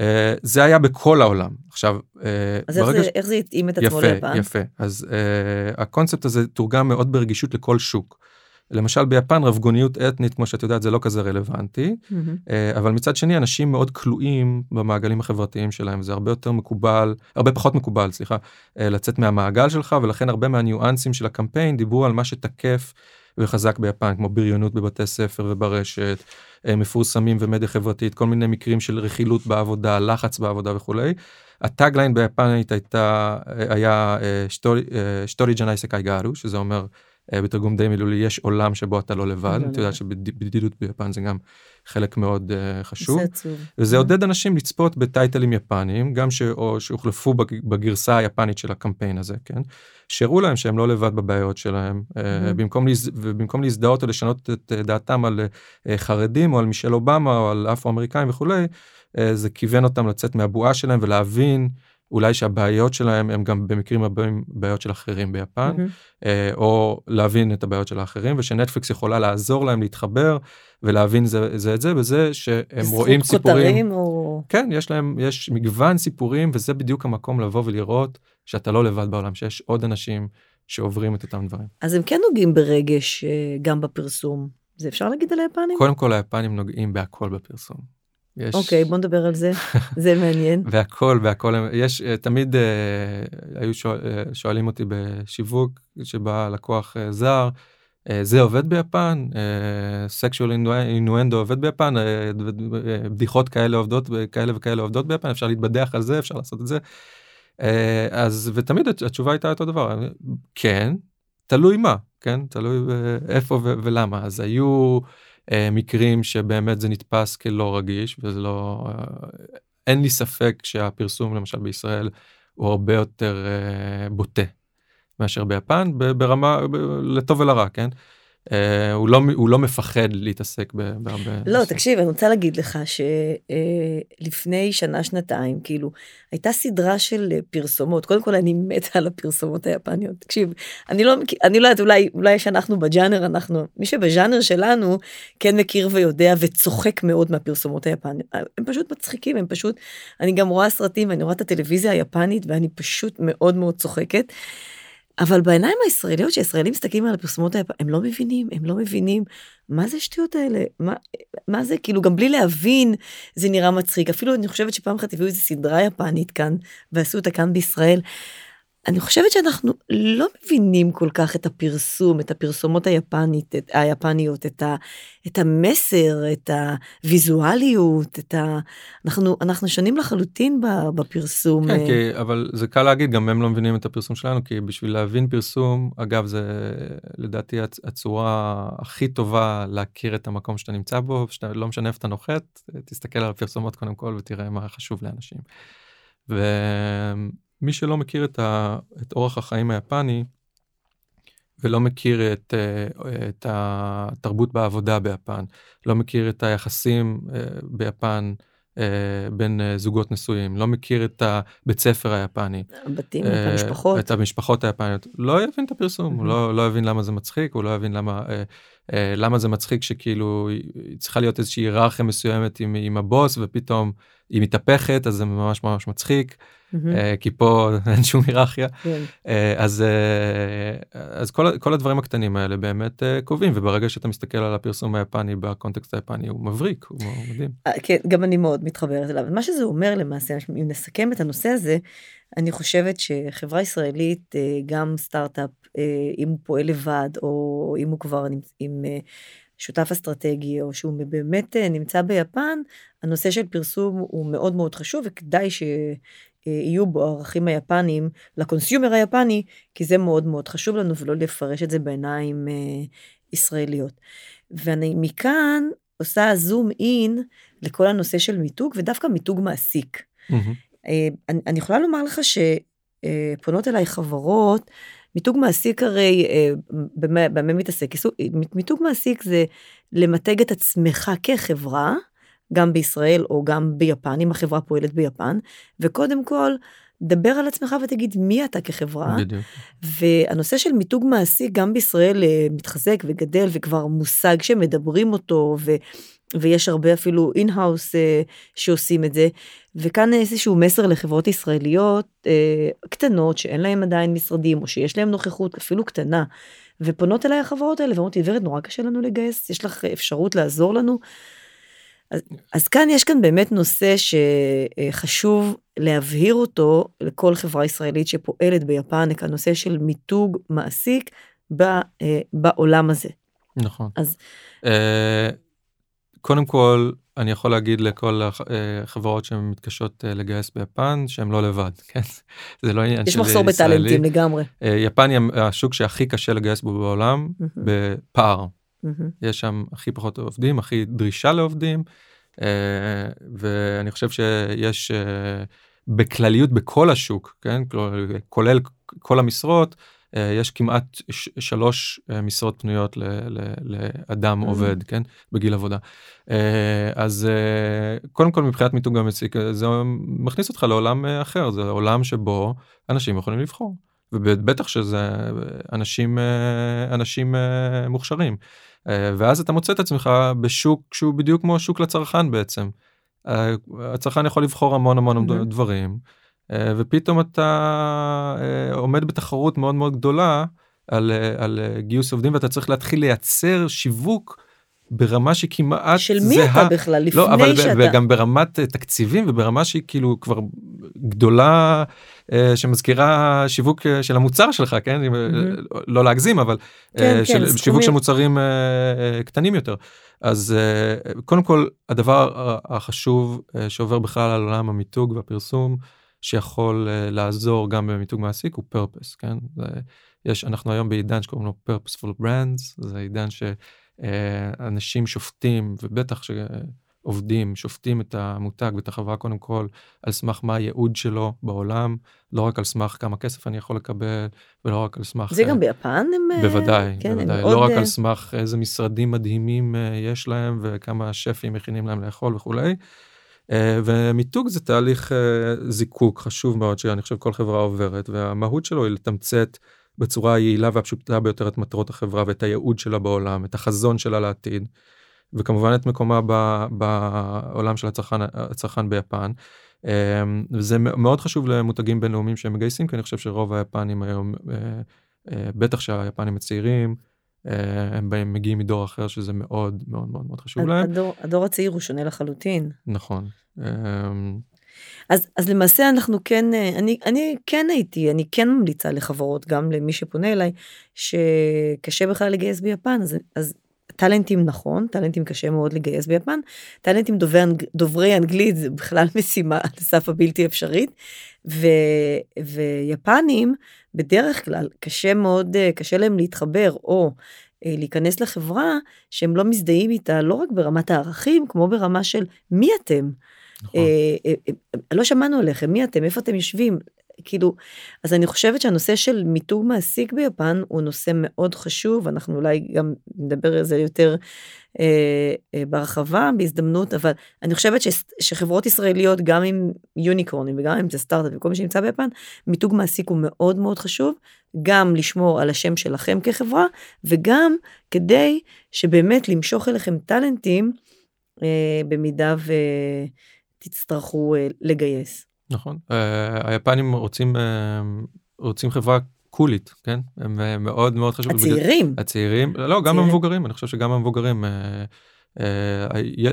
Uh, זה היה בכל העולם. עכשיו uh, אז איך זה, ש... איך זה התאים את עצמו יפה, ליפן? יפה. אז uh, הקונספט הזה תורגם מאוד ברגישות לכל שוק. למשל ביפן רבגוניות אתנית כמו שאת יודעת זה לא כזה רלוונטי. mm-hmm. אבל מצד שני אנשים מאוד כלואים במעגלים החברתיים שלהם. זה הרבה יותר מקובל הרבה פחות מקובל סליחה אה, לצאת מהמעגל שלך ולכן הרבה מהניואנסים של הקמפיין דיברו על מה שתקף וחזק ביפן כמו בריונות בבתי ספר וברשת אה, מפורסמים ומדיה חברתית כל מיני מקרים של רכילות בעבודה לחץ בעבודה וכולי. ה tagline ביפנית הייתה היה ひとりじゃない世界がある שזה אומר אה, בתרגום די מילולי יש עולם שבו אתה לא לבד. את יודעת שבדידות ביפן זה גם חלק מאוד uh, חשוב. וזה עודד אנשים לצפות בטייטלים יפניים גם שהוחלפו בגרסה היפנית של הקמפיין הזה כן? שהראו להם שהם לא לבד בבעיות שלהם uh, במקום, להז... במקום להזדהות או לשנות את דעתם על חרדים או על מישל אובמה או על אפרו-אמריקאים וכולי זה כיוון אותם לצאת מהבועה שלהם ולהבין. אולי שהבעיות שלהם הם גם במקרים רבים בעיות של אחרים ביפן, mm-hmm. או להבין את הבעיות של האחרים, ושנטפליקס יכולה לעזור להם להתחבר ולהבין זה, זה את זה בזה שהם רואים סיפורים. או... כן, יש להם, יש מגוון סיפורים וזה בדיוק המקום לבוא ולראות שאתה לא לבד בעולם, שיש עוד אנשים שעוברים את אותם דברים. אז הם כן נוגעים ברגש אה, גם בפרסום. זה אפשר להגיד על היפנים? קודם כל היפנים נוגעים בהכל בפרסום. יש... אוקיי, בוא נדבר על זה, זה מעניין. והכל, והכל, יש, אה, תמיד uh, היו שואל, uh, שואלים אותי בשיווק, שבא לקוח uh, זר, uh, זה עובד ביפן? סקשואל אינואנדו עובד ביפן? uh, בדיחות כאלה עובדות, כאלה וכאלה עובדות ביפן? אפשר להתבדח על זה? אפשר לעשות את זה? Uh, אז, ותמיד התשובה הייתה אותו דבר, כן, תלוי מה, כן? תלוי איפה ולמה. אז היו... אה, מקרים שבאמת זה נתפס כלא רגיש וזה לא אה, אין לי ספק שהפרסום למשל בישראל הוא הרבה יותר אה, בוטה מאשר ביפן ברמה לטוב ולרע כן. אה, הוא, לא, הוא לא מפחד להתעסק בהרבה... לא, נושאים. תקשיב, אני רוצה להגיד לך שלפני אה, שנה, שנתיים, כאילו, הייתה סדרה של פרסומות. קודם כל, אני מתה על הפרסומות היפניות. תקשיב, אני לא, אני לא יודעת, אולי, אולי שאנחנו בג'אנר, אנחנו, מי שבז'אנר שלנו כן מכיר ויודע וצוחק מאוד מהפרסומות היפניות. הם פשוט מצחיקים, הם פשוט, אני גם רואה סרטים, אני רואה את הטלוויזיה היפנית, ואני פשוט מאוד מאוד צוחקת. אבל בעיניים הישראליות, שישראלים מסתכלים על הפרסומות האלה, הם לא מבינים, הם לא מבינים מה זה השטויות האלה, מה, מה זה, כאילו גם בלי להבין זה נראה מצחיק. אפילו אני חושבת שפעם אחת הביאו איזה סדרה יפנית כאן, ועשו אותה כאן בישראל. אני חושבת שאנחנו לא מבינים כל כך את הפרסום, את הפרסומות היפנית, את, היפניות, את, ה, את המסר, את הוויזואליות, את ה... אנחנו, אנחנו שונים לחלוטין בפרסום. כן, כי, אבל זה קל להגיד, גם הם לא מבינים את הפרסום שלנו, כי בשביל להבין פרסום, אגב, זה לדעתי הצורה הכי טובה להכיר את המקום שאתה נמצא בו, שאתה לא משנה איפה אתה נוחת, תסתכל על הפרסומות קודם כל ותראה מה חשוב לאנשים. ו... מי שלא מכיר את, ה, את אורח החיים היפני ולא מכיר את, אה, את התרבות בעבודה ביפן, לא מכיר את היחסים אה, ביפן אה, בין זוגות נשואים, לא מכיר את הבית ספר היפני. הבתים, את המשפחות. את המשפחות היפניות. לא יבין את הפרסום, הוא לא, לא יבין למה זה מצחיק, הוא לא יבין למה, למה זה מצחיק שכאילו צריכה להיות איזושהי היררכיה מסוימת עם, עם הבוס ופתאום היא מתהפכת אז זה ממש ממש מצחיק. אה, כי פה אין שום היררכיה. כן. אה, אז, אה, אז כל, כל הדברים הקטנים האלה באמת קובעים, וברגע שאתה מסתכל על הפרסום היפני בקונטקסט היפני הוא מבריק, הוא מדהים. כן, גם אני מאוד מתחברת אליו. מה שזה אומר למעשה, אם נסכם את הנושא הזה, אני חושבת שחברה ישראלית, גם סטארט-אפ, אם הוא פועל לבד, או אם הוא כבר עם שותף אסטרטגי, או שהוא באמת נמצא ביפן, הנושא של פרסום הוא מאוד מאוד חשוב, וכדאי שיהיו בו הערכים היפניים לקונסיומר היפני, כי זה מאוד מאוד חשוב לנו, ולא לפרש את זה בעיניים אה, ישראליות. ואני מכאן עושה זום אין לכל הנושא של מיתוג, ודווקא מיתוג מעסיק. מהמם. אה, אני, אני יכולה לומר לך שפונות אליי חברות, מיתוג מעסיק הרי, אה, במה, במה מתעסק? מיתוג מעסיק זה למתג את עצמך כחברה, גם בישראל או גם ביפן, אם החברה פועלת ביפן, וקודם כל, דבר על עצמך ותגיד מי אתה כחברה. בדיוק. והנושא של מיתוג מעסיק גם בישראל אה, מתחזק וגדל וכבר מושג שמדברים אותו ו, ויש הרבה אפילו in-house שעושים את זה. וכאן איזשהו מסר לחברות ישראליות אה, קטנות שאין להם עדיין משרדים או שיש להם נוכחות אפילו קטנה. ופונות אליי החברות האלה ואומרות לי ורד נורא קשה לנו לגייס יש לך אפשרות לעזור לנו. אז, כאן יש כאן באמת נושא שחשוב להבהיר אותו לכל חברה ישראלית שפועלת ביפן, הנושא של מיתוג מעסיק ב, אה, בעולם הזה. נכון. אז- אה, קודם כל, אני יכול להגיד לכל הח- אה, החברות שמתקשות לגייס ביפן שהם לא לבד, כן? זה לא עניין של יש מחסור ישראלי. בטאלנטים לגמרי. יפן היא השוק שהכי קשה לגייס בו בעולם בפער. מהמם. יש שם הכי פחות עובדים, הכי דרישה לעובדים, אה, ואני חושב שיש אה, בכלליות בכל השוק, כן, כולל כל המשרות, אה, יש כמעט שלוש משרות פנויות לאדם Mm. עובד, כן, בגיל עבודה. אז קודם כל מבחינת מיתוג המציק, זה מכניס אותך לעולם אחר, זה עולם שבו אנשים יכולים לבחור. ובטח שזה אנשים אנשים מוכשרים ואז אתה מוצא את עצמך בשוק שהוא בדיוק כמו שוק לצרכן בעצם. אה, הצרכן יכול לבחור המון המון מהמם. דברים אה, ופתאום אתה אה, עומד בתחרות מאוד מאוד גדולה על, אה, על אה, גיוס עובדים ואתה צריך להתחיל לייצר שיווק ברמה שכמעט של מי זהה. אתה בכלל לפני לא, אבל שאתה... וגם ברמת אה, תקציבים וברמה שהיא כאילו כבר גדולה אה, שמזכירה שיווק אה, של המוצר שלך כן אה, מהמם. לא להגזים אבל כן, אה, כן, של סכומים. שיווק של מוצרים אה, אה, קטנים יותר אז אה, קודם כל הדבר החשוב אה, שעובר בכלל על עולם המיתוג והפרסום שיכול אה, לעזור גם במיתוג מעסיק הוא purpose כן זה, יש אנחנו היום בעידן שקוראים לו purposeful brands זה עידן שאנשים שופטים ובטח שעובדים שופטים את המותג ואת החברה קודם כל על סמך מה הייעוד שלו בעולם לא רק על סמך כמה כסף אני יכול לקבל ולא רק על סמך זה אה, גם ביפן הם... אה, בוודאי, כן, בוודאי. לא רק אה, על סמך איזה משרדים מדהימים אה, יש להם וכמה שפים מכינים להם לאכול וכולי. אה, ומיתוג זה תהליך אה, זיקוק חשוב מאוד שאני חושב כל חברה עוברת והמהות שלו היא לתמצת בצורה היעילה והפשוטה ביותר את מטרות החברה ואת הייעוד שלה בעולם, את החזון שלה לעתיד. וכמובן את מקומה ב, בעולם של הצרכן, הצרכן ביפן. אה, וזה מאוד חשוב למותגים בינלאומיים שהם מגייסים כי אני חושב שרוב היפנים היום אה, אה, בטח שהיפנים הצעירים אה, הם באים מגיעים מדור אחר שזה מאוד מאוד מאוד מאוד חשוב להם הדור, הדור הצעיר הוא שונה לחלוטין. נכון אה, אז, אז למעשה אנחנו כן, אני, אני כן הייתי, אני כן ממליצה לחברות, גם למי שפונה אליי, שקשה בכלל לגייס ביפן, אז, אז טאלנטים נכון, טאלנטים קשה מאוד לגייס ביפן, טאלנטים דוברי, אנג, דוברי אנגלית זה בכלל משימה על סף הבלתי אפשרית, ו, ויפנים בדרך כלל קשה מאוד, אה, קשה להם להתחבר או אה, להיכנס לחברה שהם לא מזדהים איתה לא רק ברמת הערכים, כמו ברמה של מי אתם. נכון. אה, אה, אה, לא שמענו עליכם, מי אתם, איפה אתם יושבים? כאילו, אז אני חושבת שהנושא של מיתוג מעסיק ביפן הוא נושא מאוד חשוב, אנחנו אולי גם נדבר על זה יותר אה, אה, בהרחבה בהזדמנות, אבל אני חושבת ש, שחברות ישראליות, גם עם יוניקורנים וגם אם זה סטארט-אפ וכל מי שנמצא ביפן, מיתוג מעסיק הוא מאוד מאוד חשוב, גם לשמור על השם שלכם כחברה, וגם כדי שבאמת למשוך אליכם טאלנטים, אה, במידה ותצטרכו אה, לגייס. נכון. אה, היפנים רוצים אה, רוצים חברה קולית, כן? הם אה, מאוד מאוד חשוב. הצעירים. הצעירים, לא, גם המבוגרים, אני חושב שגם המבוגרים.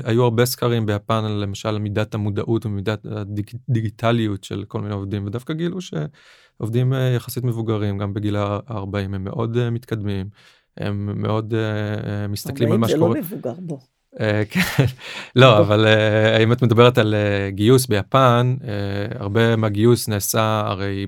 היו הרבה סקרים ביפן למשל מידת המודעות ומידת הדיגיטליות של כל מיני עובדים ודווקא גילו שעובדים יחסית מבוגרים גם בגיל ה-40 הם מאוד מתקדמים הם מאוד מסתכלים על מה שקורה. 40 זה לא מבוגר בו. אה, כן, לא אבל אה, אם את מדברת על אה, גיוס ביפן הרבה מהגיוס נעשה הרי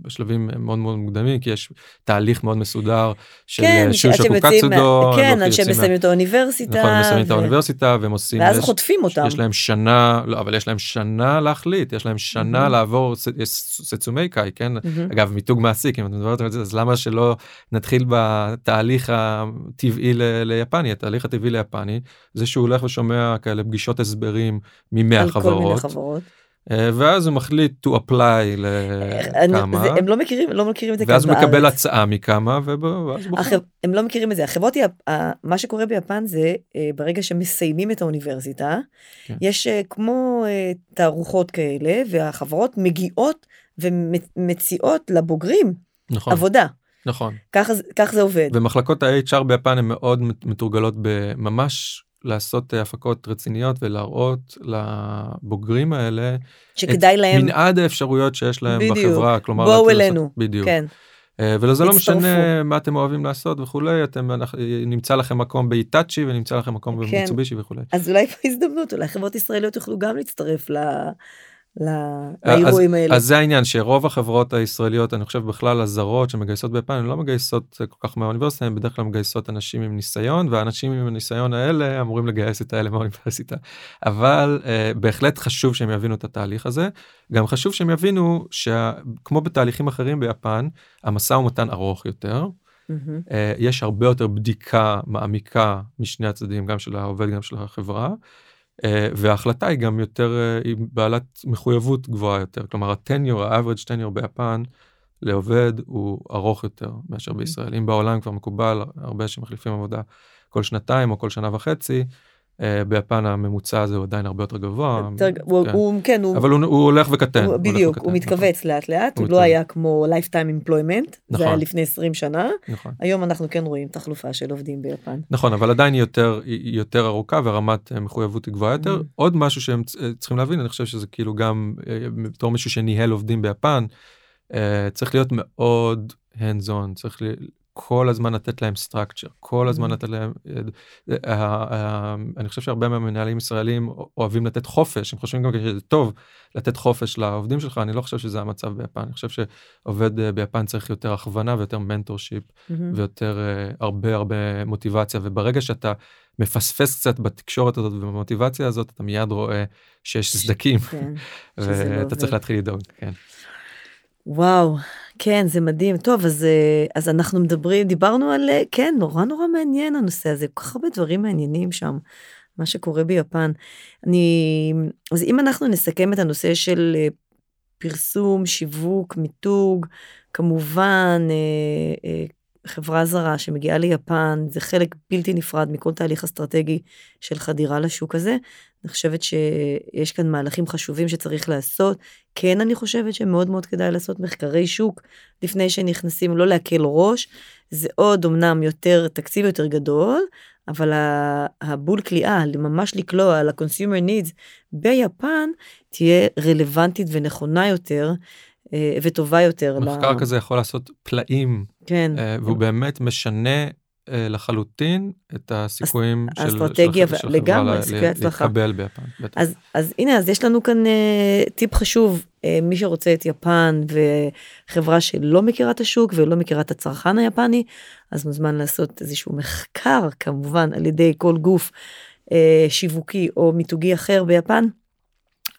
בשלבים מאוד מאוד מוקדמים כי יש תהליך מאוד מסודר של כן, שושוקו קצודו, כן, עד שהם מסיימים את האוניברסיטה, נכון, מסיימים את האוניברסיטה והם עושים, ואז חוטפים אותם, יש להם שנה, לא, אבל יש להם שנה להחליט, יש להם שנה לעבור סצומי קאי, כן, אגב מיתוג מעסיק אם את מדברת על זה, אז למה שלא נתחיל בתהליך הטבעי ליפני, התהליך הטבעי ליפני זה שהוא הולך ושומע כאלה פגישות הסברים ממאה חברות. אה, ואז הוא מחליט to apply לכמה הם לא מכירים לא מכירים את זה ואז מקבל הצעה מכמה ואז בוחר. הם לא מכירים את זה החברות מה שקורה ביפן זה אה, ברגע שמסיימים את האוניברסיטה כן. יש אה, כמו תערוכות כאלה והחברות מגיעות ומציעות לבוגרים נכון. עבודה. נכון. כך זה עובד. ומחלקות ה-HR ביפן הן מאוד מתורגלות בממש לעשות הפקות רציניות ולהראות לבוגרים האלה שכדאי להם מנעד האפשרויות שיש להם בדיוק. בחברה כלומר בואו אלינו בדיוק. כן. אה, ולזה לא משנה מה אתם אוהבים לעשות וכולי אתם נמצא לכם מקום באיטאצ'י ונמצא לכם מקום כן. במיצובישי וכולי. אז אולי פה הזדמנות אולי חברות ישראליות יוכלו גם להצטרף ל... לאירועים האלה. אז זה העניין שרוב החברות הישראליות אני חושב בכלל הזרות שמגייסות ביפן הן לא מגייסות כל כך מהאוניברסיטה הן בדרך כלל מגייסות אנשים עם ניסיון והאנשים עם הניסיון האלה אמורים לגייס את האלה מהאוניברסיטה אבל uh, בהחלט חשוב שהם יבינו את התהליך הזה גם חשוב שהם יבינו שכמו בתהליכים אחרים ביפן המשא ומתן ארוך יותר. Mm-hmm. יש הרבה יותר בדיקה מעמיקה משני הצדדים גם של העובד גם של החברה אה, וההחלטה היא גם יותר אה, היא בעלת מחויבות גבוהה יותר כלומר הטניור ה-average טניור ביפן לעובד הוא ארוך יותר מאשר אוקיי. בישראל אם בעולם כבר מקובל הרבה שמחליפים עבודה כל שנתיים או כל שנה וחצי אה, ביפן הממוצע הזה הוא עדיין הרבה יותר גבוה. יותר, כן. הוא, כן, הוא, אבל הוא, הוא הולך וקטן. הוא, בדיוק, הוא, וקטן, הוא מתכווץ נכון. לאט לאט, הוא, הוא לא היה כמו lifetime employment, נכון. זה היה לפני 20 שנה, נכון. היום אנחנו כן רואים תחלופה של עובדים ביפן. נכון, אבל עדיין היא יותר, היא יותר ארוכה ורמת אה, מחויבות היא גבוהה יותר. Mm. עוד משהו שהם אה, צריכים להבין, אני חושב שזה כאילו גם בתור מישהו שניהל עובדים ביפן, צריך להיות מאוד hands on, צריך כל הזמן לתת להם structure, כל הזמן mm-hmm. לתת להם, אה, אה, אה, אני חושב שהרבה מהמנהלים ישראלים אוהבים לתת חופש, הם חושבים גם שזה טוב לתת חופש לעובדים שלך, אני לא חושב שזה המצב ביפן, אני חושב שעובד ביפן צריך יותר הכוונה ויותר מנטורשיפ mm-hmm. ויותר הרבה הרבה מוטיבציה, וברגע שאתה מפספס קצת בתקשורת הזאת ובמוטיבציה הזאת, אתה מיד רואה שיש סדקים, כן, ואתה צריך להתחיל לדאוג, כן. וואו, כן, זה מדהים. טוב, אז, אה, אז אנחנו מדברים, דיברנו על, אה, כן, נורא נורא מעניין הנושא הזה, כל כך הרבה דברים מעניינים שם, מה שקורה ביפן. אני, אז אם אנחנו נסכם את הנושא של אה, פרסום, שיווק, מיתוג, כמובן, חברה זרה שמגיעה ליפן זה חלק בלתי נפרד מכל תהליך אסטרטגי של חדירה לשוק הזה. אני חושבת שיש כאן מהלכים חשובים שצריך לעשות. כן, אני חושבת שמאוד מאוד כדאי לעשות מחקרי שוק לפני שנכנסים, לא להקל ראש. זה עוד אמנם יותר, תקציב יותר גדול, אבל הבול כליאה, ממש לקלוע על ה-consumer needs ביפן, תהיה רלוונטית ונכונה יותר. אה, וטובה יותר. מחקר לה... כזה יכול לעשות פלאים, כן. אה, והוא באמת משנה לחלוטין את הסיכויים של, האסטרטגיה של, של לגמרי, סיכוי הצלחה. להתקבל ביפן. אז, אז הנה, אז יש לנו כאן uh, טיפ חשוב, uh, מי שרוצה את יפן וחברה שלא מכירה את השוק ולא מכירה את הצרכן היפני, אז מוזמן לעשות איזשהו מחקר, כמובן, על ידי כל גוף uh, שיווקי או מיתוגי אחר ביפן,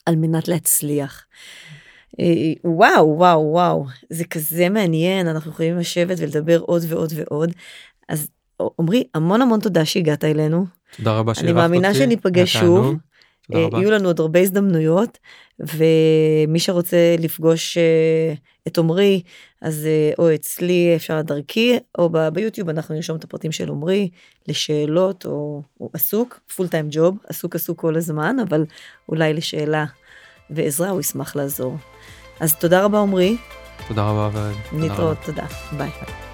על מנת להצליח. אה, וואו, וואו, וואו, זה כזה מעניין, אנחנו יכולים לשבת ולדבר עוד ועוד ועוד. אז עמרי, המון המון תודה שהגעת אלינו. תודה רבה שאירחת אותי. אני מאמינה שניפגש שוב. אה, יהיו לנו עוד הרבה הזדמנויות, ומי שרוצה לפגוש אה, את עמרי, אז או אצלי אפשר דרכי, או ביוטיוב אנחנו נרשום את הפרטים של עמרי לשאלות, או הוא עסוק, פול טיים ג'וב, עסוק עסוק כל הזמן, אבל אולי לשאלה ועזרה, הוא ישמח לעזור. אז תודה רבה עמרי. תודה רבה. נתראות, תודה. ביי.